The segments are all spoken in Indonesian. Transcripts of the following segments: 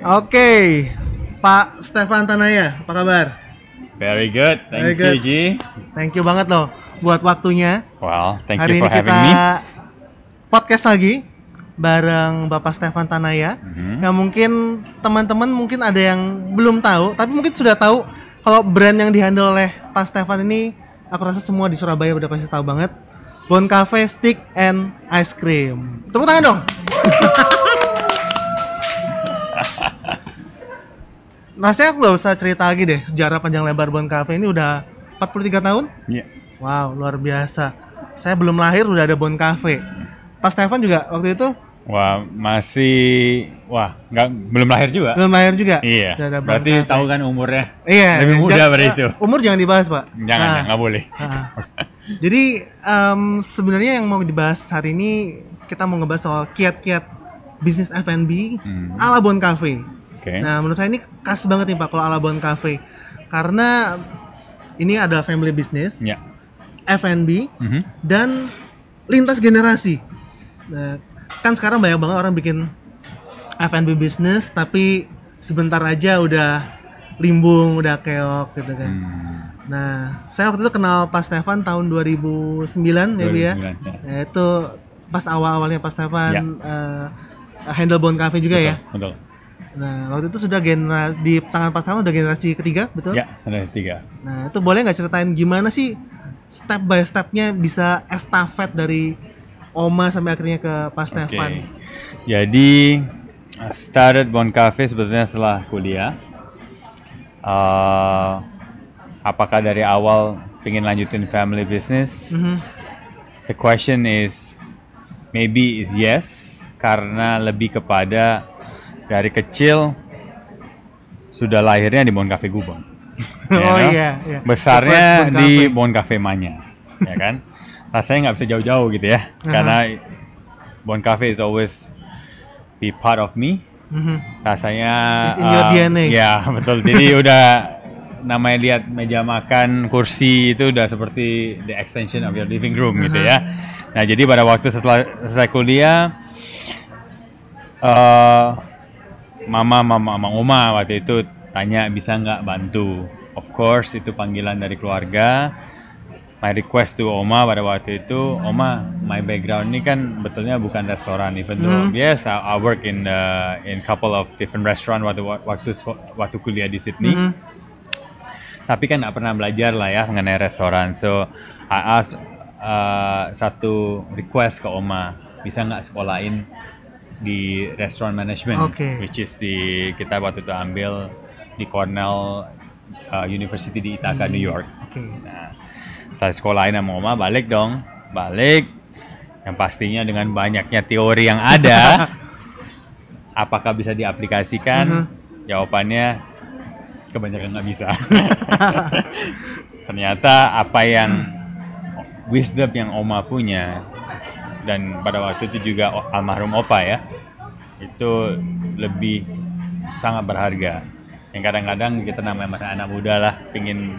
Oke, Pak Stefan Tanaya, apa kabar? Very good. Thank Very you, good. G. Thank you banget loh buat waktunya. Well, thank Hari you ini for having kita me. podcast lagi bareng Bapak Stefan Tanaya. Mhm. Yang mungkin teman-teman mungkin ada yang belum tahu, tapi mungkin sudah tahu kalau brand yang dihandle oleh Pak Stefan ini aku rasa semua di Surabaya udah pasti tahu banget. Bon Cafe Stick and Ice Cream. Tepuk tangan dong. Rasanya aku nggak usah cerita lagi deh sejarah panjang lebar Bon Cafe ini udah 43 tahun. Iya. Wow, luar biasa. Saya belum lahir udah ada Bon Cafe. Pas Stefan juga waktu itu Wah, masih wah, nggak belum lahir juga. belum lahir juga. Iya. Sudah ada Bon Berarti Cafe. tahu kan umurnya? Iya. lebih muda ja- dari eh, itu. Umur jangan dibahas, Pak. Jangan, Nah, nggak boleh. ah. Jadi em, sebenarnya yang mau dibahas hari ini kita mau ngebahas soal kiat-kiat bisnis F&B Hmm. ala Bon Cafe. Oke. Nah, menurut saya ini khas banget nih Pak kalau ala Bon Cafe. Karena ini ada family business, Ya. F&B Mhm. dan lintas generasi. Nah, kan sekarang banyak banget orang bikin F&B business tapi sebentar aja udah limbung, udah keok gitu kan. Hmm. Nah, saya waktu itu kenal Pak Stefan tahun 2009 maybe ya. 2009, ya. Ya, itu pas awal-awalnya Pak Stefan Ya. eh, handle Bon Cafe juga ya. Betul. Nah, waktu itu sudah generasi di tangan Pak Stefan udah generasi ketiga, betul? Ya, ada tiga. Nah, itu boleh nggak ceritain gimana sih step by stepnya bisa estafet dari Oma sampai akhirnya ke Pak Oke. Stefan? Jadi started Bon Cafe sebetulnya setelah kuliah. Uh, apakah dari awal pengen lanjutin family business? Mhm. The question is maybe is yes karena lebih kepada dari kecil sudah lahirnya di Bon Cafe Gubeng. You oh know? iya, iya. Besarnya di Cafe. Bon Cafe Manya, ya kan? Rasanya nggak bisa jauh-jauh gitu ya, Aha. karena Bon Cafe is always be part of me. Mhm. Rasanya It's in your um, DNA. Ya betul. Jadi udah namanya lihat meja makan, kursi itu udah seperti the extension of your living room gitu ya. Nah jadi pada waktu setelah selesai kuliah, eh mama, mama, mama, oma waktu itu tanya bisa nggak bantu. Of course itu panggilan dari keluarga. My request to Oma pada waktu itu, Oma, my background ini kan betulnya bukan restoran, even though yes, I, I work in uh, in couple of different restaurant waktu waktu waktu kuliah di Sydney Mhm. tapi kan nggak pernah belajar lah ya mengenai restoran. So I ask uh, satu request ke Oma, bisa nggak sekolahin di restaurant management, Oke. which is di kita waktu itu ambil di Cornell uh, University di Ithaca, New York. Oke. Nah, setelah sekolahin sama Oma, balik dong, balik. Yang pastinya dengan banyaknya teori yang ada, apakah bisa diaplikasikan? Mhm. Jawabannya kebanyakan nggak bisa. Ternyata apa yang wisdom yang Oma punya dan pada waktu itu juga almarhum Opa ya, itu lebih sangat berharga. Yang kadang-kadang kita namanya masih anak muda lah, pingin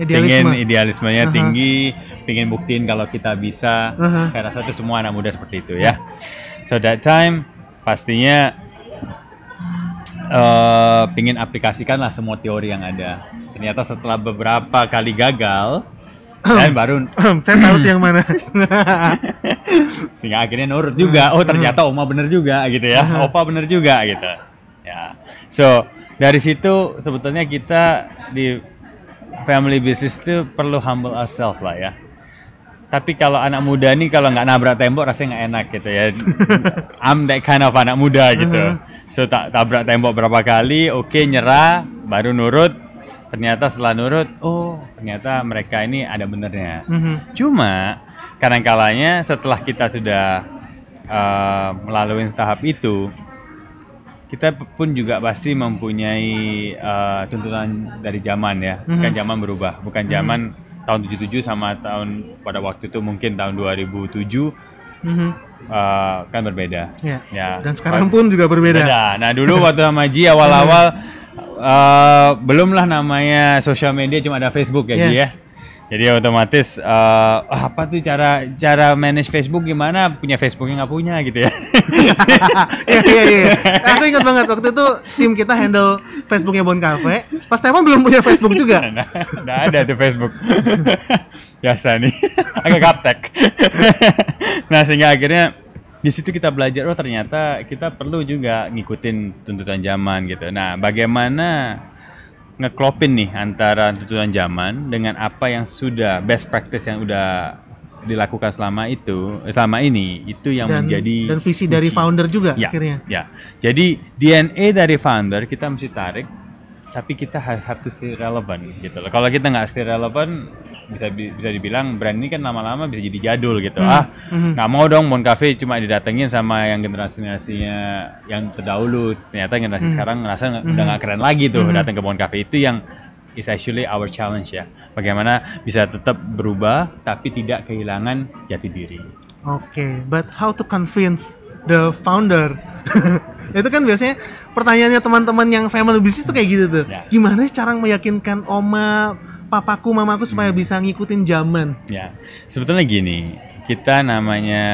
Idealisme. pingin idealismenya Aha. tinggi, pingin buktiin kalau kita bisa. Aha. Saya rasa itu semua anak muda seperti itu ya. So that time pastinya eh pingin aplikasikan lah semua teori yang ada. Ternyata setelah beberapa kali gagal, dan baru saya tahu yang mana. sehingga akhirnya nurut juga. Oh ternyata Oma bener juga gitu ya. Opa bener juga gitu. Ya. So dari situ sebetulnya kita di family business itu perlu humble ourselves lah ya. Tapi kalau anak muda nih kalau nggak nabrak tembok rasanya nggak enak gitu ya. I'm that kind of anak muda gitu. So tak tabrak tembok berapa kali, oke nyerah, baru nurut. Ternyata setelah nurut, oh ternyata mereka ini ada benernya. Mhm. Cuma kadang-kalanya setelah kita sudah uh, melalui tahap itu, kita pun juga pasti mempunyai uh, tuntutan dari zaman ya. Bukan zaman berubah, bukan zaman tahun 77 sama tahun pada waktu itu mungkin tahun 2007 Mhm. uh, kan berbeda. Ya. Ya. Dan sekarang pun juga berbeda. Beda. Nah dulu waktu sama Ji awal-awal uh, belumlah namanya sosial media cuma ada Facebook ya Ji ya. Yes. Jadi otomatis eh, apa tuh cara cara manage Facebook gimana? Punya Facebook yang nggak punya gitu ya. Iya iya iya. Aku ingat banget waktu itu tim kita handle Facebooknya Bon Cafe. Pas Stefan belum punya Facebook juga. Nah, nggak ada tuh Facebook. Biasa nih, agak gaptek. nah sehingga akhirnya di situ kita belajar oh ternyata kita perlu juga ngikutin tuntutan zaman gitu. Nah bagaimana ngeklopin nih antara tuntutan zaman dengan apa yang sudah best practice yang udah dilakukan selama itu eh, selama ini itu yang Dan, menjadi dan visi dari kunci. founder juga ya, akhirnya. Ya. Jadi DNA dari founder kita mesti tarik, tapi kita ha- have to stay relevant gitu loh. Kalau kita nggak stay relevant, bisa bi- bisa dibilang brand ini kan lama-lama bisa jadi jadul gitu. Ah, mhm. nggak mau dong Bon Cafe cuma didatengin sama yang generasi generasinya yang terdahulu. Ternyata generasi sekarang ngerasa nggak- udah nggak keren lagi tuh datang ke Bon Cafe itu yang is actually our challenge ya. Bagaimana bisa tetap berubah tapi tidak kehilangan jati diri. Oke, but how to convince the founder? itu kan biasanya pertanyaannya teman-teman yang family business tuh kayak gitu tuh. Ya. Gimana sih cara meyakinkan oma, papaku, mamaku supaya bisa ngikutin zaman? Ya, sebetulnya gini, kita namanya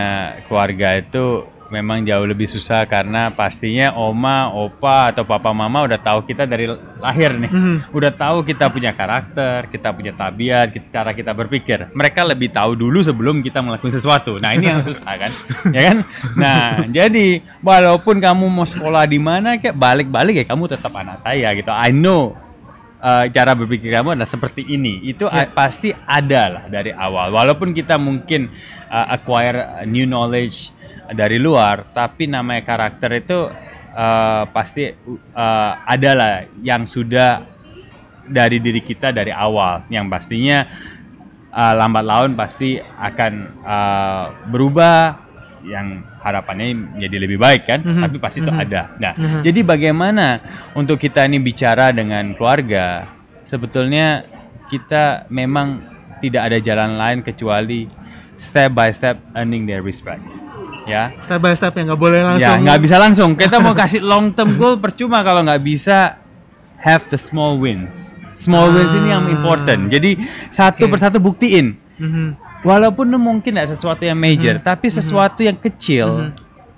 keluarga itu memang jauh lebih susah karena pastinya oma, opa atau papa mama udah tahu kita dari lahir nih. Mhm. Udah tahu kita punya karakter, kita punya tabiat, kita- cara kita berpikir. Mereka lebih tahu dulu sebelum kita melakukan sesuatu. Nah, ini yang susah kan? ya kan? Nah, jadi walaupun kamu mau sekolah di mana kayak balik-balik ya kamu tetap anak saya gitu. I know uh, cara berpikir kamu adalah seperti ini. Itu a- pasti ada lah dari awal. Walaupun kita mungkin uh, acquire new knowledge dari luar, tapi namanya karakter itu uh, pasti uh, ada lah yang sudah dari diri kita dari awal. Yang pastinya uh, lambat laun pasti akan uh, berubah yang harapannya menjadi lebih baik kan Mhm. tapi pasti itu Mhm. ada nah Mhm. jadi bagaimana untuk kita ini bicara dengan keluarga sebetulnya kita memang tidak ada jalan lain kecuali step by step earning their respect ya Step by step ya nggak boleh ya langsung. nggak bisa langsung kita mau kasih long term goal percuma kalau nggak bisa have the small wins small wins ini yang Ah. important jadi satu Oke. persatu buktiin Mhm. Walaupun mungkin tidak sesuatu yang major, tapi sesuatu yang kecil, Mhm.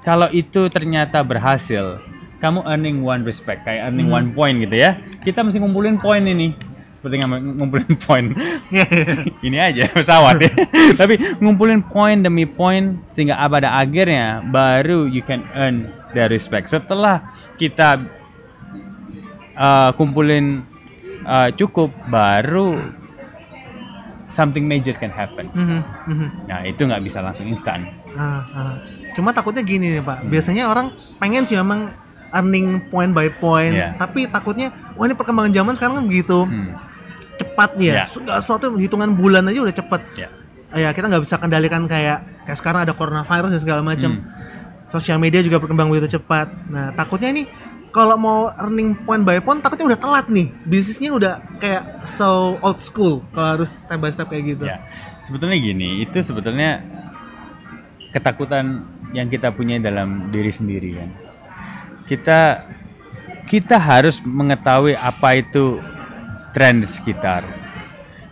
kalau itu ternyata berhasil, kamu earning one respect, kayak earning one point gitu ya. Kita mesti ngumpulin poin ini, seperti ngumpulin poin. Iya, iya. ini aja pesawat ya. tapi ngumpulin poin demi poin sehingga pada akhirnya baru you can earn the respect. Setelah kita uh, kumpulin uh, cukup, baru something major can happen. Mhm, mhm. Nah itu nggak bisa langsung instan. Ah, ah. Cuma takutnya gini nih Pak, biasanya orang pengen sih memang earning point by point, Iya. tapi takutnya wah ini perkembangan zaman sekarang kan begitu Hmm. cepat ya, Iya. segala sesuatu hitungan bulan aja udah cepet. Ya. Ya kita nggak bisa kendalikan kayak kayak sekarang ada coronavirus dan segala macam. Hmm. Sosial media juga berkembang begitu cepat. Nah takutnya ini kalau mau earning point by point takutnya udah telat nih, bisnisnya udah kayak so old school kalau harus step by step kayak gitu. Ya, sebetulnya gini, itu sebetulnya ketakutan yang kita punya dalam diri sendiri kan. Kita kita harus mengetahui apa itu tren di sekitar.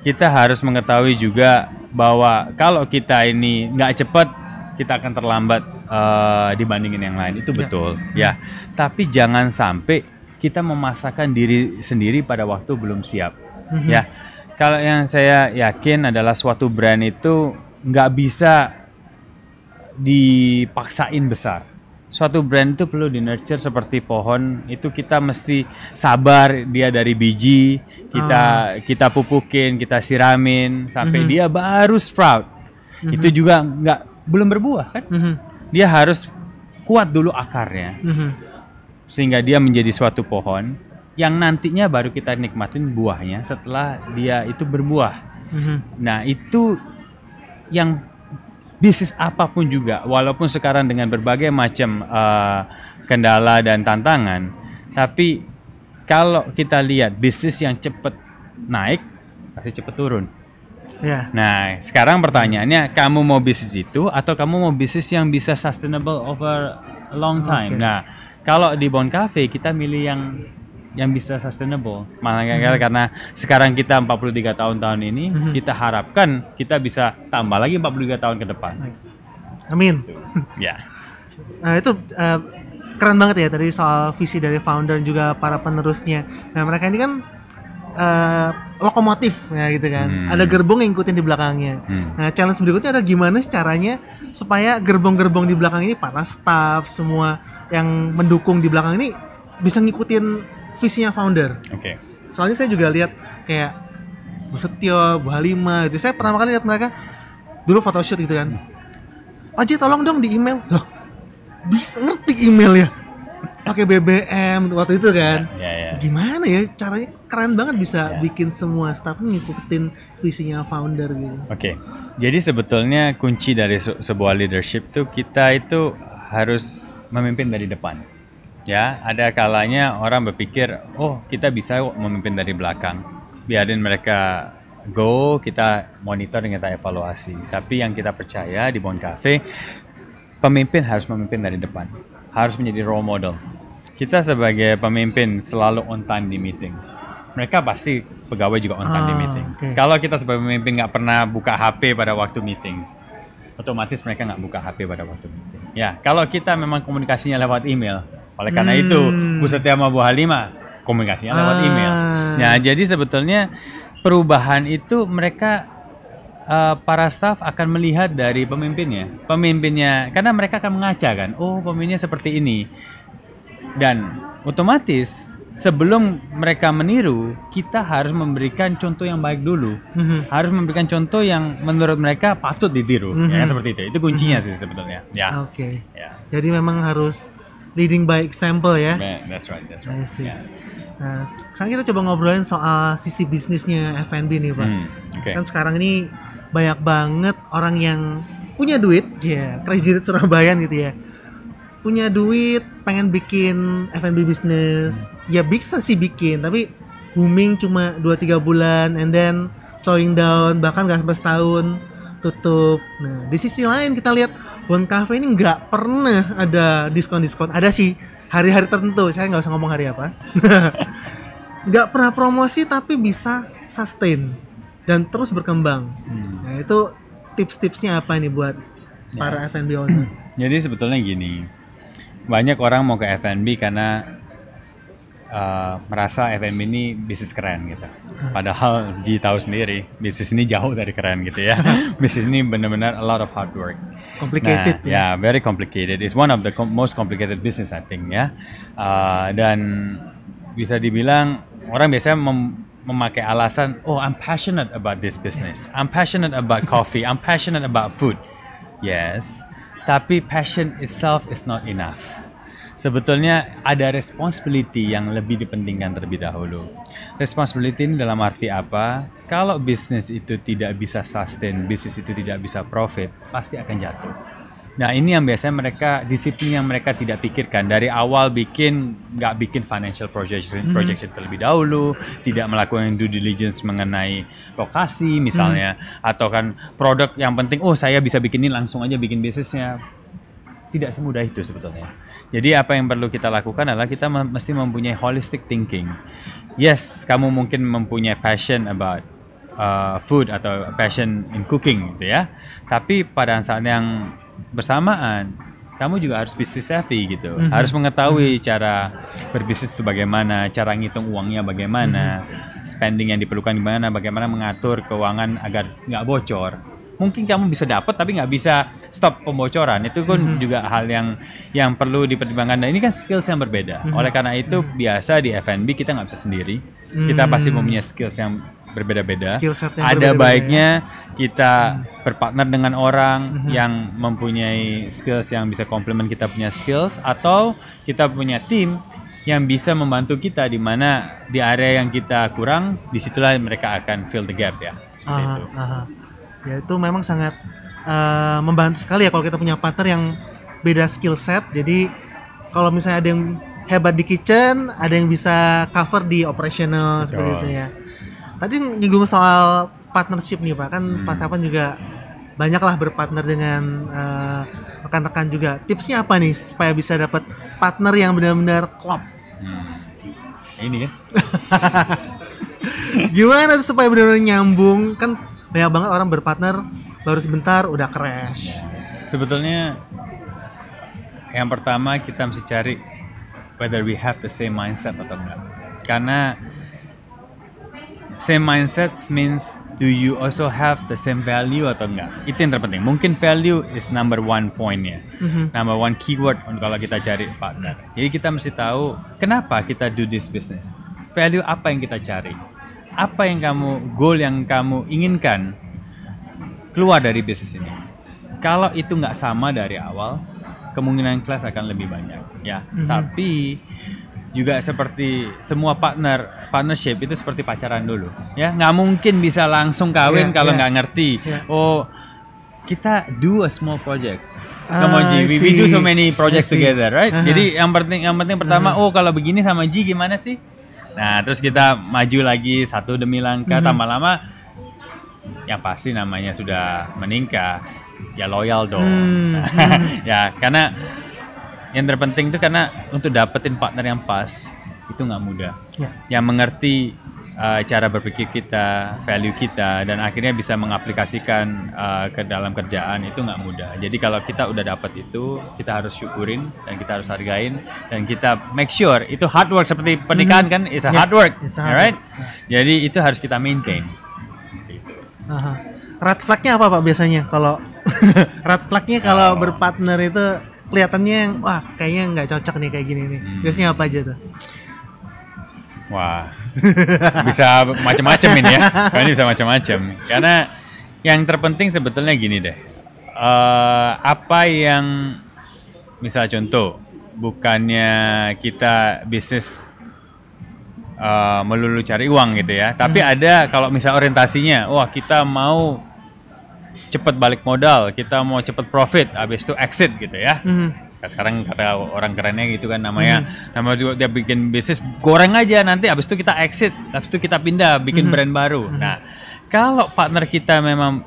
Kita harus mengetahui juga bahwa kalau kita ini nggak cepat, kita akan terlambat eh, dibandingin yang lain. Itu Ya. betul, ya. Tapi jangan sampai kita memasakkan diri sendiri pada waktu belum siap, Mhm. ya. Kalau yang saya yakin adalah suatu brand itu nggak bisa dipaksain besar. Suatu brand itu perlu di nurture seperti pohon. Itu kita mesti sabar dia dari biji, kita kita pupukin, kita siramin sampai Mhm. dia baru sprout. Itu juga nggak belum berbuah kan? Mhm, Dia harus kuat dulu akarnya mhm. sehingga dia menjadi suatu pohon yang nantinya baru kita nikmatin buahnya setelah dia itu berbuah. Mhm. Nah, itu yang bisnis apa pun juga, walaupun sekarang dengan berbagai macam eh, kendala dan tantangan, tapi kalau kita lihat bisnis yang cepat naik, pasti cepat turun. Ya. Nah, sekarang pertanyaannya, kamu mau bisnis itu atau kamu mau bisnis yang bisa sustainable over a long time? Oke. Nah, kalau di Bon Cafe kita milih yang yang bisa sustainable. Makanya karena sekarang kita 43 tahun tahun ini, Mhm. kita harapkan kita bisa tambah lagi 43 tahun ke depan. Amin. Ya. Nah itu eh, keren banget ya tadi soal visi dari founder juga para penerusnya. Nah mereka ini kan eh, lokomotif ya gitu kan. Hmm. Ada gerbong yang ngikutin di belakangnya. Hmm. Nah challenge berikutnya adalah gimana caranya supaya gerbong-gerbong di belakang ini para staff semua yang mendukung di belakang ini bisa ngikutin visinya founder. Oke. Soalnya saya juga lihat kayak Bu Setio, Bu Halima gitu. Saya pertama kali lihat mereka dulu photoshoot gitu kan. Pak Ji tolong dong di email. Loh, bisa ngerti email ya? Pakai BBM waktu itu kan. Ya ya. Gimana ya caranya keren banget bisa Ya. bikin semua staff ngikutin visinya founder gitu. Oke, jadi sebetulnya kunci dari se- sebuah leadership tuh kita itu harus memimpin dari depan. Ya, ada kalanya orang berpikir, oh kita bisa memimpin dari belakang. Biarin mereka go, kita monitor dan kita evaluasi. Tapi yang kita percaya di Bon Cafe, pemimpin harus memimpin dari depan. Harus menjadi role model. Kita sebagai pemimpin selalu on time di meeting. Mereka pasti pegawai juga on time di Ah, meeting. oke. Kalau kita sebagai pemimpin nggak pernah buka HP pada waktu meeting, otomatis mereka nggak buka HP pada waktu meeting. Ya, kalau kita memang komunikasinya lewat email, oleh karena Hmm. itu Bu Setia sama Bu Halimah komunikasinya lewat Ah. email. Ya, jadi sebetulnya perubahan itu mereka uh, para staff akan melihat dari pemimpinnya. Pemimpinnya karena mereka akan mengaca kan, oh pemimpinnya seperti ini. Dan otomatis sebelum mereka meniru, kita harus memberikan contoh yang baik dulu. Mhm. Harus memberikan contoh yang menurut mereka patut ditiru. Ya kan Mhm. seperti itu. Itu kuncinya sih sebetulnya. Ya. Oke. Ya. Jadi memang harus leading by example ya. That's right, that's I right. see. Ya. Nah, sekarang kita coba ngobrolin soal sisi bisnisnya F&B nih, Pak. Hmm, Oke. Kan sekarang ini banyak banget orang yang punya duit, ya, crazy rich Surabaya gitu ya. Punya duit, pengen bikin F&B bisnis. Ya bisa sih bikin, tapi booming cuma 2-3 bulan and then slowing down bahkan nggak sampai setahun tutup. Nah, di sisi lain kita lihat Bon Cafe ini nggak pernah ada diskon-diskon. Ada sih hari-hari tertentu, saya nggak usah ngomong hari apa. Nggak pernah promosi tapi bisa sustain dan terus berkembang. Hmm. Nah, itu tips-tipsnya apa nih buat para F&B owner? Jadi sebetulnya gini, banyak orang mau ke F&B karena uh, merasa F&B ini bisnis keren gitu. Padahal Ji tahu sendiri, bisnis ini jauh dari keren gitu ya. bisnis ini benar-benar a lot of hard work. Complicated nah, ya. ya. very complicated. It's one of the most complicated business I think ya. Uh, dan bisa dibilang orang biasanya mem- memakai alasan, oh I'm passionate about this business. I'm passionate about coffee. I'm passionate about food. Yes, tapi passion itself is not enough. Sebetulnya ada responsibility yang lebih dipentingkan terlebih dahulu. Responsibility ini dalam arti apa? Kalau bisnis itu tidak bisa sustain, bisnis itu tidak bisa profit, pasti akan jatuh. Nah ini yang biasanya mereka disiplin yang mereka tidak pikirkan dari awal bikin nggak bikin financial projection projection terlebih dahulu, tidak melakukan due diligence mengenai lokasi misalnya, atau kan produk yang penting oh saya bisa bikin ini langsung aja bikin bisnisnya tidak semudah itu sebetulnya. Jadi apa yang perlu kita lakukan adalah kita mesti mempunyai holistic thinking. Yes, kamu mungkin mempunyai passion about uh, food atau passion in cooking gitu ya. Tapi pada saat yang bersamaan kamu juga harus business savvy gitu. Mhm. Harus mengetahui cara berbisnis itu bagaimana, cara ngitung uangnya bagaimana, spending yang diperlukan gimana, bagaimana mengatur keuangan agar nggak bocor. Mungkin kamu bisa dapat tapi nggak bisa stop pembocoran. Itu kan juga hal yang yang perlu dipertimbangkan. Dan ini kan skills yang berbeda. Oleh karena itu biasa di F&B kita nggak bisa sendiri. Kita pasti mempunyai skills yang berbeda-beda Skill set yang ada berbeda-beda baiknya kita berpartner dengan orang yang mempunyai skills yang bisa komplement kita punya skills atau kita punya tim yang bisa membantu kita di mana di area yang kita kurang di situlah mereka akan fill the gap ya seperti Aha, itu aha. Ya itu memang sangat eh, membantu sekali ya kalau kita punya partner yang beda skill set. Jadi kalau misalnya ada yang hebat di kitchen, ada yang bisa cover di operational Betul. seperti itu ya. Tadi nyinggung soal partnership nih Pak, kan Hmm. Pak Stefan juga banyaklah berpartner dengan eh, rekan-rekan juga. Tipsnya apa nih supaya bisa dapat partner yang benar-benar klop? Hmm. ini kan. Gimana tuh supaya benar-benar nyambung? Kan banyak banget orang berpartner baru sebentar udah crash. Sebetulnya yang pertama kita mesti cari whether we have the same mindset atau enggak. Karena same mindset means do you also have the same value atau enggak? Itu yang terpenting. Mungkin value is number one pointnya, Mhm. number one keyword untuk kalau kita cari partner. Jadi kita mesti tahu kenapa kita do this business. Value apa yang kita cari? Apa yang kamu goal yang kamu inginkan keluar dari bisnis ini? Kalau itu nggak sama dari awal, kemungkinan kelas akan lebih banyak, ya. Mhm. Tapi juga seperti semua partner partnership itu seperti pacaran dulu ya nggak mungkin bisa langsung kawin Yeah, kalau yeah. nggak ngerti Yeah. oh kita do a small projects Ah, Ji, I we, we do so many projects together, right? Aha. Jadi yang penting yang penting pertama, oh kalau begini sama Ji gimana sih? Nah terus kita maju lagi satu demi langkah, Mhm. tambah lama, yang pasti namanya sudah menikah, ya loyal dong. Hmm, ya karena yang terpenting itu karena untuk dapetin partner yang pas itu nggak mudah. Ya. Yang mengerti uh, cara berpikir kita, value kita, dan akhirnya bisa mengaplikasikan uh, ke dalam kerjaan itu nggak mudah. Jadi kalau kita udah dapat itu, kita harus syukurin dan kita harus hargain dan kita make sure itu hard work seperti pernikahan kan, is a Yeah, hard work, it's a hard alright? Jadi itu harus kita maintain. Gitu. Aha. Red flagnya apa pak biasanya kalau red flagnya kalau Oh. berpartner itu kelihatannya yang wah kayaknya nggak cocok nih kayak gini nih. Hmm. Biasanya apa aja tuh? Wah, bisa macam-macam ini ya. Kali Ini bisa macam-macam. Karena yang terpenting sebetulnya gini deh. Eh, apa yang misal contoh, bukannya kita bisnis eh, melulu cari uang gitu ya. Tapi ada kalau misal orientasinya, wah kita mau cepat balik modal, kita mau cepat profit, habis itu exit gitu ya. Mhm. Sekarang kata orang kerennya gitu kan namanya nama juga dia bikin bisnis goreng aja nanti habis itu kita exit habis itu kita pindah bikin brand baru. Nah kalau partner kita memang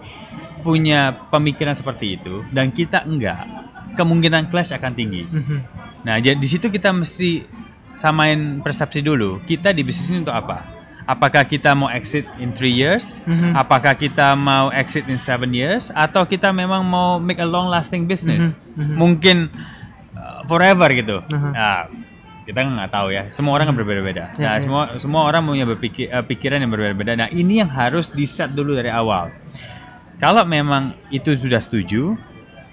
punya pemikiran seperti itu dan kita enggak kemungkinan clash akan tinggi. Mhm. nah jadi di situ kita mesti samain persepsi dulu kita di bisnis ini untuk apa? Apakah kita mau exit in three years? Mhm. apakah kita mau exit in seven years? Atau kita memang mau make a long lasting business? Mhm, mhm. mungkin forever gitu. Aha. nah kita nggak tahu ya. Semua orang kan berbeda-beda. Ya, nah ya. semua semua orang punya berpikir eh, pikiran yang berbeda-beda. Nah ini yang harus di set dulu dari awal. Kalau memang itu sudah setuju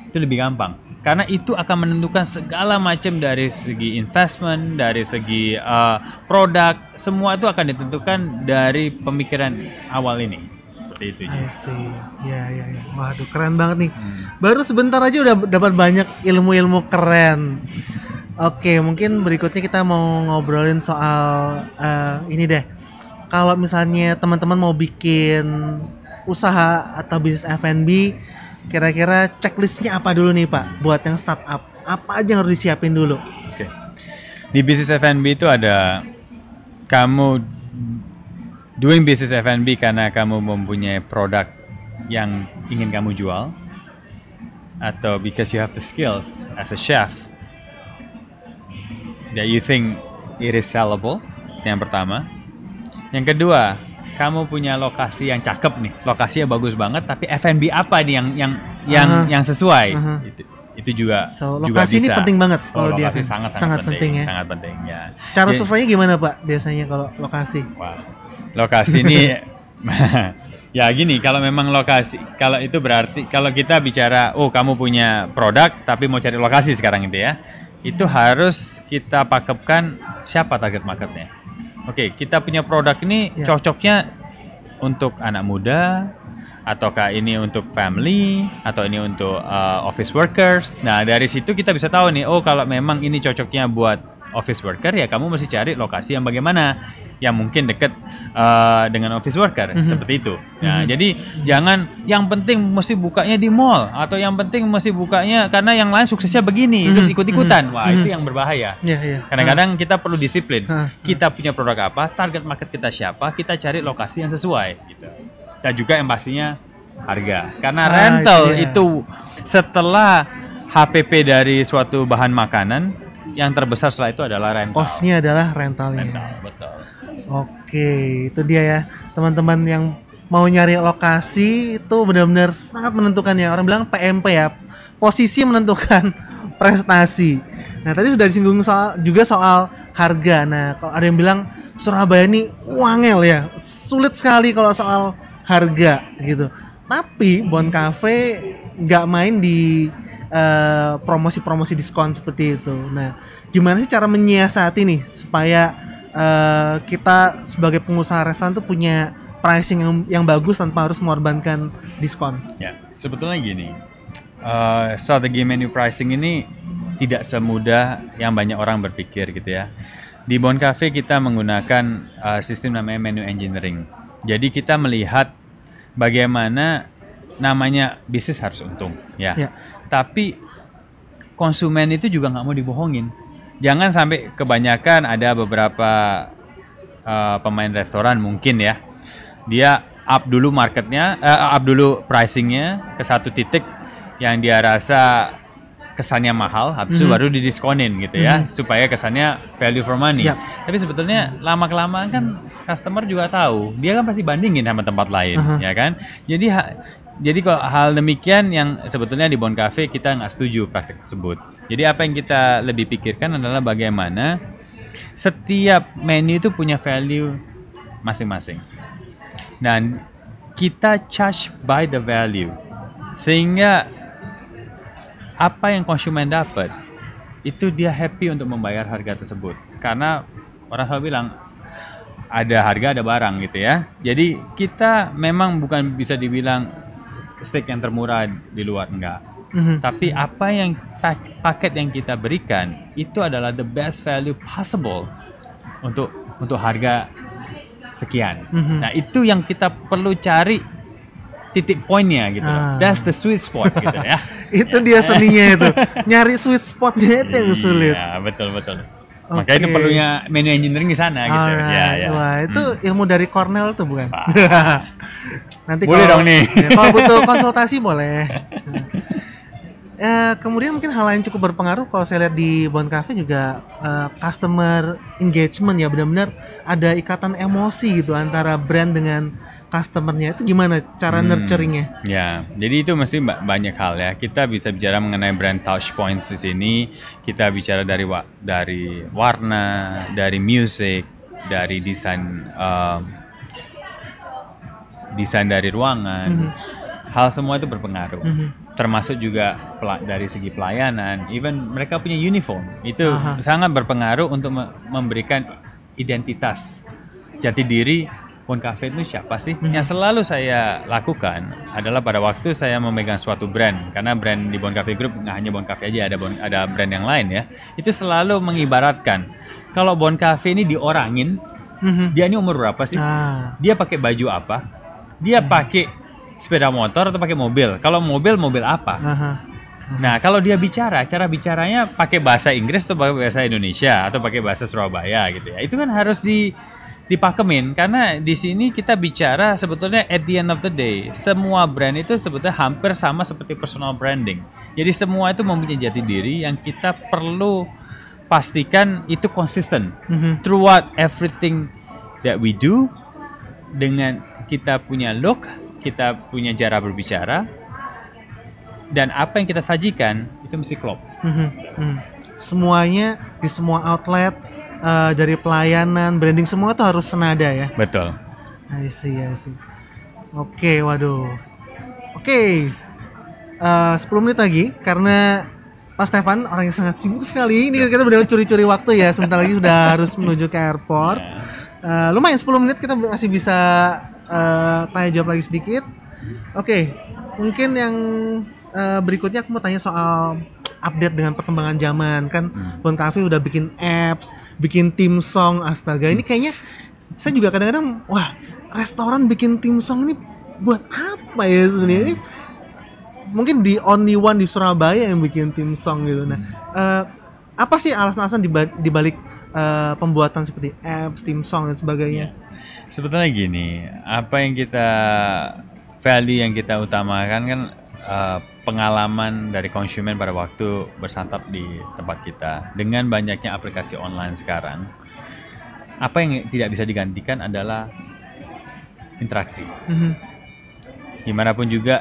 itu lebih gampang. Karena itu akan menentukan segala macam dari segi investment, dari segi uh, produk, semua itu akan ditentukan dari pemikiran awal ini. Seperti itu. See. Ya ya ya. Waduh keren banget nih. Hmm. Baru sebentar aja udah dapat banyak ilmu-ilmu keren. Oke, mungkin berikutnya kita mau ngobrolin soal eh, ini deh. Kalau misalnya teman-teman mau bikin usaha atau bisnis F&B, kira-kira checklistnya apa dulu nih Pak? Buat yang startup, apa aja yang harus disiapin dulu? Oke. Di bisnis F&B itu ada kamu doing business F&B karena kamu mempunyai produk yang ingin kamu jual atau because you have the skills as a chef that you think it is sellable yang pertama yang kedua kamu punya lokasi yang cakep nih lokasinya bagus banget tapi F&B apa nih yang yang yang Aha. yang sesuai Aha. itu, itu juga So, juga lokasi ini bisa. penting banget Oh, kalau dia lokasi kan. sangat Sangat penting ya. sangat penting ya Cara Jadi- surveinya gimana Pak? Biasanya kalau lokasi? Wah, lokasi ini ya gini kalau memang lokasi kalau itu berarti kalau kita bicara oh kamu punya produk tapi mau cari lokasi sekarang itu ya itu harus kita pakepkan siapa target marketnya. Oke kita punya produk ini Ya. cocoknya untuk anak muda ataukah ini untuk family atau ini untuk uh, office workers. Nah dari situ kita bisa tahu nih oh kalau memang ini cocoknya buat office worker ya kamu mesti cari lokasi yang bagaimana yang mungkin deket uh, dengan office worker Mhm. seperti itu. Mhm. jadi jangan yang penting mesti bukanya di mall atau yang penting mesti bukanya karena yang lain suksesnya begini Mhm. terus ikut-ikutan. Wah, Mhm. itu yang berbahaya. Iya, iya. Kadang-kadang kita perlu disiplin. Hah. Kita punya produk apa, target market kita siapa, kita cari lokasi yang sesuai gitu. Dan juga yang pastinya harga. Karena Ah, rental iya. itu setelah HPP dari suatu bahan makanan yang terbesar setelah itu adalah rental. Kosnya adalah rentalnya. Rental, betul. Oke, itu dia ya teman-teman yang mau nyari lokasi itu benar-benar sangat menentukan ya. Orang bilang PMP ya, posisi menentukan prestasi. Nah tadi sudah disinggung soal, juga soal harga. Nah kalau ada yang bilang Surabaya ini wangel ya, sulit sekali kalau soal harga gitu. Tapi Bon Cafe nggak main di eh, promosi-promosi diskon seperti itu. Nah, gimana sih cara menyiasati nih supaya eh, kita sebagai pengusaha restoran tuh punya pricing yang yang bagus tanpa harus mengorbankan diskon? Ya, sebetulnya gini, eh, strategi menu pricing ini tidak semudah yang banyak orang berpikir gitu ya. Di Bon Cafe kita menggunakan eh, sistem namanya menu engineering. Jadi kita melihat bagaimana namanya bisnis harus untung, ya. Ya. Tapi konsumen itu juga nggak mau dibohongin. Jangan sampai kebanyakan ada beberapa eh, pemain restoran mungkin ya, dia up dulu marketnya, eh, up dulu pricingnya ke satu titik yang dia rasa kesannya mahal, habis itu Mhm. baru didiskonin gitu ya, supaya kesannya value for money. Yap. Tapi sebetulnya lama kelamaan kan customer juga tahu, dia kan pasti bandingin sama tempat lain, Aha. ya kan? Jadi jadi kalau hal demikian yang sebetulnya di Bon Cafe kita nggak setuju praktek tersebut. Jadi apa yang kita lebih pikirkan adalah bagaimana setiap menu itu punya value masing-masing. Dan kita charge by the value. Sehingga apa yang konsumen dapat itu dia happy untuk membayar harga tersebut. Karena orang selalu bilang ada harga ada barang gitu ya. Jadi kita memang bukan bisa dibilang steak yang termurah di luar enggak. Mhm. Tapi apa yang pak- paket yang kita berikan itu adalah the best value possible untuk untuk harga sekian. Mhm. Nah itu yang kita perlu cari titik poinnya gitu. Ah. That's the sweet spot gitu ya. itu dia seninya itu nyari sweet spotnya itu yang sulit. Iya betul betul. Makanya itu perlunya menu engineering di sana gitu. Ya, ya. Wah itu Hmm. ilmu dari Cornell tuh bukan? Nanti Boleh kalau- dong nih. ya, kalau butuh konsultasi boleh. Eh, kemudian mungkin hal lain cukup berpengaruh kalau saya lihat di Bon Cafe juga eh, customer engagement ya benar-benar ada ikatan emosi gitu antara brand dengan customernya itu gimana cara Hmm. nurturingnya? Ya, jadi itu ba- banyak hal ya. Kita bisa bicara mengenai brand touch points di sini. Kita bicara dari wa- dari warna, dari music, dari desain um, desain dari ruangan. Mhm. Hal semua itu berpengaruh. Mhm. Termasuk juga dari segi pelayanan, even mereka punya uniform. Itu Aha. sangat berpengaruh untuk me- memberikan identitas jati diri Bon Cafe itu siapa sih? Mhm. Yang selalu saya lakukan adalah pada waktu saya memegang suatu brand, karena brand di Bon Cafe Group nggak hanya Bon Cafe aja, ada bon, ada brand yang lain ya. Itu selalu mengibaratkan kalau Bon Cafe ini diorangin, Mhm. dia ini umur berapa sih? Nah, Dia pakai baju apa? Dia pakai sepeda motor atau pakai mobil? Kalau mobil, mobil apa? aha. Nah, kalau dia bicara, cara bicaranya pakai bahasa Inggris atau pakai bahasa Indonesia atau pakai bahasa Surabaya gitu ya. Itu kan harus di dipakemin karena di sini kita bicara sebetulnya at the end of the day semua brand itu sebetulnya hampir sama seperti personal branding. Jadi semua itu mempunyai jati diri yang kita perlu pastikan itu konsisten Mhm. throughout everything that we do dengan kita punya look, kita punya cara berbicara dan apa yang kita sajikan itu mesti klop. Mhm, mhm. Semuanya di semua outlet eh, dari pelayanan, branding semua tuh harus senada ya. Betul. I see, I see. Oke, waduh. Oke. Eh, 10 menit lagi karena Pak Stefan orang yang sangat sibuk sekali. Ini kita benar curi-curi waktu ya. Sebentar lagi sudah harus menuju ke airport. Eh, lumayan 10 menit kita masih bisa eh, tanya jawab lagi sedikit. Oke, mungkin yang eh, berikutnya aku mau tanya soal update dengan perkembangan zaman kan Hmm. Bon Cafe udah bikin apps, bikin tim song, astaga. Ini kayaknya saya juga kadang-kadang wah, restoran bikin tim song ini buat apa ya sebenarnya? Ini mungkin di only one di Surabaya yang bikin tim song gitu. Nah, eh, apa sih alasan-alasan diba- dibalik eh, pembuatan seperti apps, tim song dan sebagainya? Sebetulnya gini, apa yang kita value yang kita utamakan kan uh, pengalaman dari konsumen pada waktu bersantap di tempat kita. Dengan banyaknya aplikasi online sekarang, apa yang tidak bisa digantikan adalah interaksi. Mhm. Di mana pun juga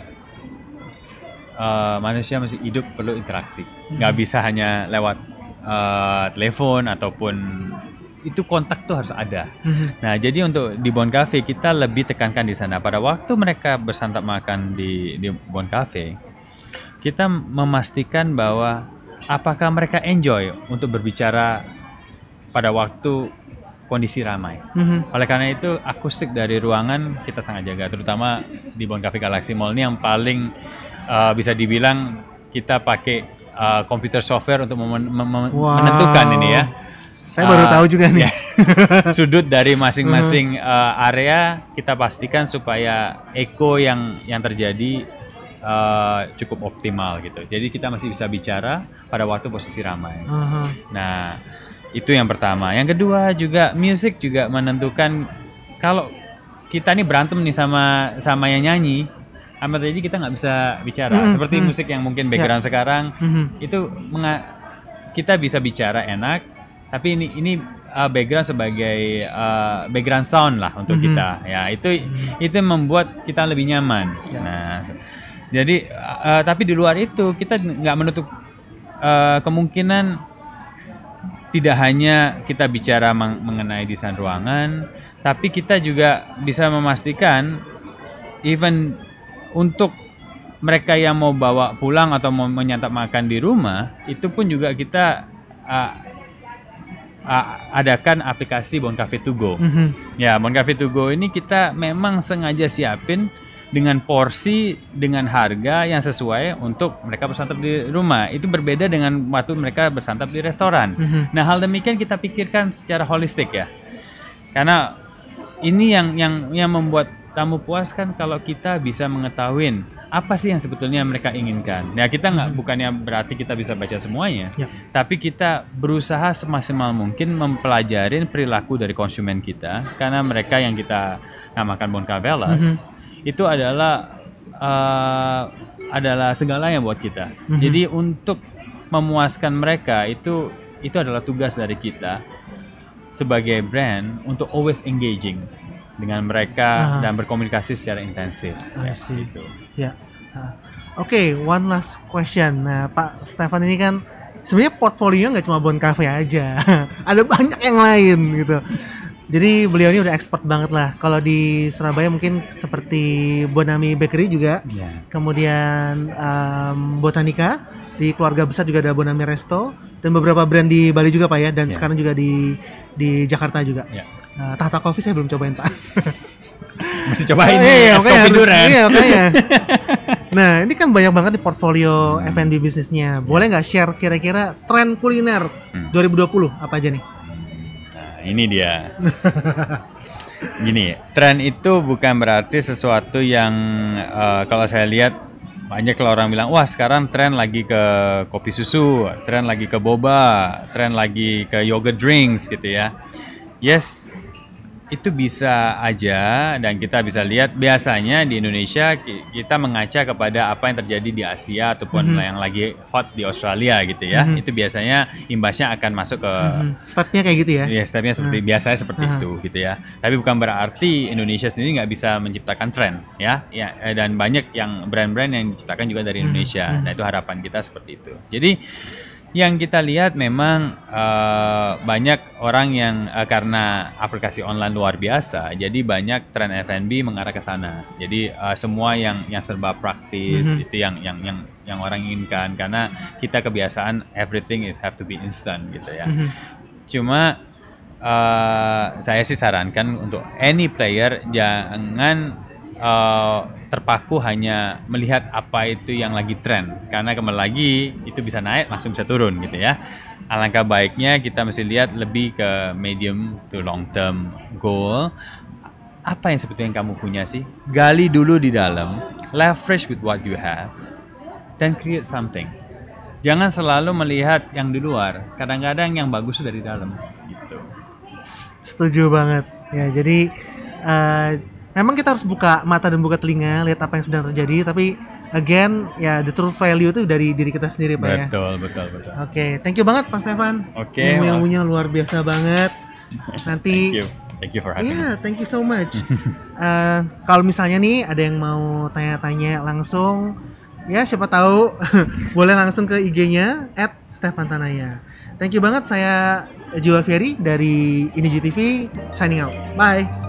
uh, manusia masih hidup perlu interaksi. Nggak bisa hanya lewat uh, telepon ataupun itu kontak tuh harus ada. Mhm. Nah, jadi untuk di Bon Cafe kita lebih tekankan di sana. Pada waktu mereka bersantap makan di di Bon Cafe, kita memastikan bahwa apakah mereka enjoy untuk berbicara pada waktu kondisi ramai. Mhm. Oleh karena itu akustik dari ruangan kita sangat jaga, terutama di Bon Cafe Galaxy Mall ini yang paling uh, bisa dibilang kita pakai uh, komputer software untuk mem- mem- Wow. menentukan ini ya Saya baru Ah, tahu juga nih. ya. sudut dari masing-masing uh, area kita pastikan supaya eko yang yang terjadi uh, cukup optimal gitu. Jadi kita masih bisa bicara pada waktu posisi ramai. Aha. Nah, itu yang pertama. Yang kedua juga musik juga menentukan kalau kita nih berantem nih sama sama yang nyanyi, sama terjadi kita nggak bisa bicara. Mm, Seperti mm. musik yang mungkin background sekarang Mhm. itu menga- kita bisa bicara enak, tapi ini ini uh, background sebagai uh, background sound lah untuk Mhm. kita. Ya itu itu membuat kita lebih nyaman. Ya. Nah, jadi uh, tapi di luar itu kita nggak menutup uh, kemungkinan tidak hanya kita bicara meng- mengenai desain ruangan, tapi kita juga bisa memastikan even untuk mereka yang mau bawa pulang atau mau menyantap makan di rumah, itu pun juga kita uh, adakan aplikasi Bon Cafe to Go. Mhm. Ya, Bon Cafe to Go ini kita memang sengaja siapin dengan porsi dengan harga yang sesuai untuk mereka bersantap di rumah. Itu berbeda dengan waktu mereka bersantap di restoran. Mhm. Nah, hal demikian kita pikirkan secara holistik ya. Karena ini yang yang yang membuat kamu puas kan kalau kita bisa mengetahui apa sih yang sebetulnya mereka inginkan. Ya kita nggak bukannya berarti kita bisa baca semuanya, Ya. tapi kita berusaha semaksimal mungkin mempelajari perilaku dari konsumen kita karena mereka yang kita namakan boncavelas itu adalah eh, adalah segalanya buat kita. Mhm. Jadi untuk memuaskan mereka itu itu adalah tugas dari kita sebagai brand untuk always engaging dengan mereka Aha. dan berkomunikasi secara intensif. I see. Gitu. Ya. Nah, Oke, one last question. Nah, Pak Stefan ini kan sebenarnya portfolio nggak cuma Bon Cafe aja, ada banyak yang lain gitu. Jadi beliau ini udah expert banget lah. Kalau di Surabaya mungkin seperti Bonami Bakery juga, Ya. kemudian em, Botanica di keluarga besar juga ada Bonami Resto dan beberapa brand di Bali juga pak ya dan Ya. sekarang juga di di Jakarta juga. Ya. Nah, Tahta Coffee saya belum cobain pak. Masih cobain Oh, iya, es makanya kopi durian. Iya, makanya. nah, ini kan banyak banget di portfolio F&B bisnisnya. Boleh nggak share kira-kira tren kuliner Hmm. 2020 apa aja nih? Nah, ini dia. Gini, tren itu bukan berarti sesuatu yang eh, kalau saya lihat banyak kalau orang bilang, wah sekarang tren lagi ke kopi susu, tren lagi ke boba, tren lagi ke yogurt drinks gitu ya. Yes, itu bisa aja dan kita bisa lihat biasanya di Indonesia ki- kita mengaca kepada apa yang terjadi di Asia ataupun Mhm. yang lagi hot di Australia gitu ya. Mhm. Itu biasanya imbasnya akan masuk ke Hmm, Stepnya kayak gitu ya? Ya, stepnya seperti biasanya seperti Aha. itu gitu ya. Tapi bukan berarti Indonesia sendiri nggak bisa menciptakan tren ya. Ya eh, dan banyak yang brand-brand yang diciptakan juga dari Hmm, Indonesia. hmm. Nah itu harapan kita seperti itu. Jadi yang kita lihat memang eh, banyak orang yang eh, karena aplikasi online luar biasa, jadi banyak tren F&B mengarah ke sana. Jadi eh, semua yang yang serba praktis Mhm. itu yang yang yang yang orang inginkan karena kita kebiasaan everything is have to be instant gitu ya. Mhm. Cuma eh, saya sih sarankan untuk any player jangan eh, terpaku hanya melihat apa itu yang lagi tren karena kembali lagi itu bisa naik langsung bisa turun gitu ya. Alangkah baiknya kita mesti lihat lebih ke medium to long term goal. Apa yang sebetulnya yang kamu punya sih? Gali dulu di dalam, leverage with what you have, dan create something. Jangan selalu melihat yang di luar. Kadang-kadang yang bagus dari dalam. Gitu. Setuju banget. Ya, jadi eh, memang kita harus buka mata dan buka telinga lihat apa yang sedang terjadi, tapi again ya the true value itu dari diri kita sendiri Pak ya. Betul, betul, betul. Oke, thank you banget Pak Stefan. Oke, Ilmu-ilmunya luar biasa banget. Nanti Thank you. Thank you for having Iya, me. thank you so much. Eh, kalau misalnya nih ada yang mau tanya-tanya langsung, ya siapa tahu boleh langsung ke IG-nya @stefantanaya. Thank you banget saya Jiwa Ferry dari Iniji TV signing out. Bye.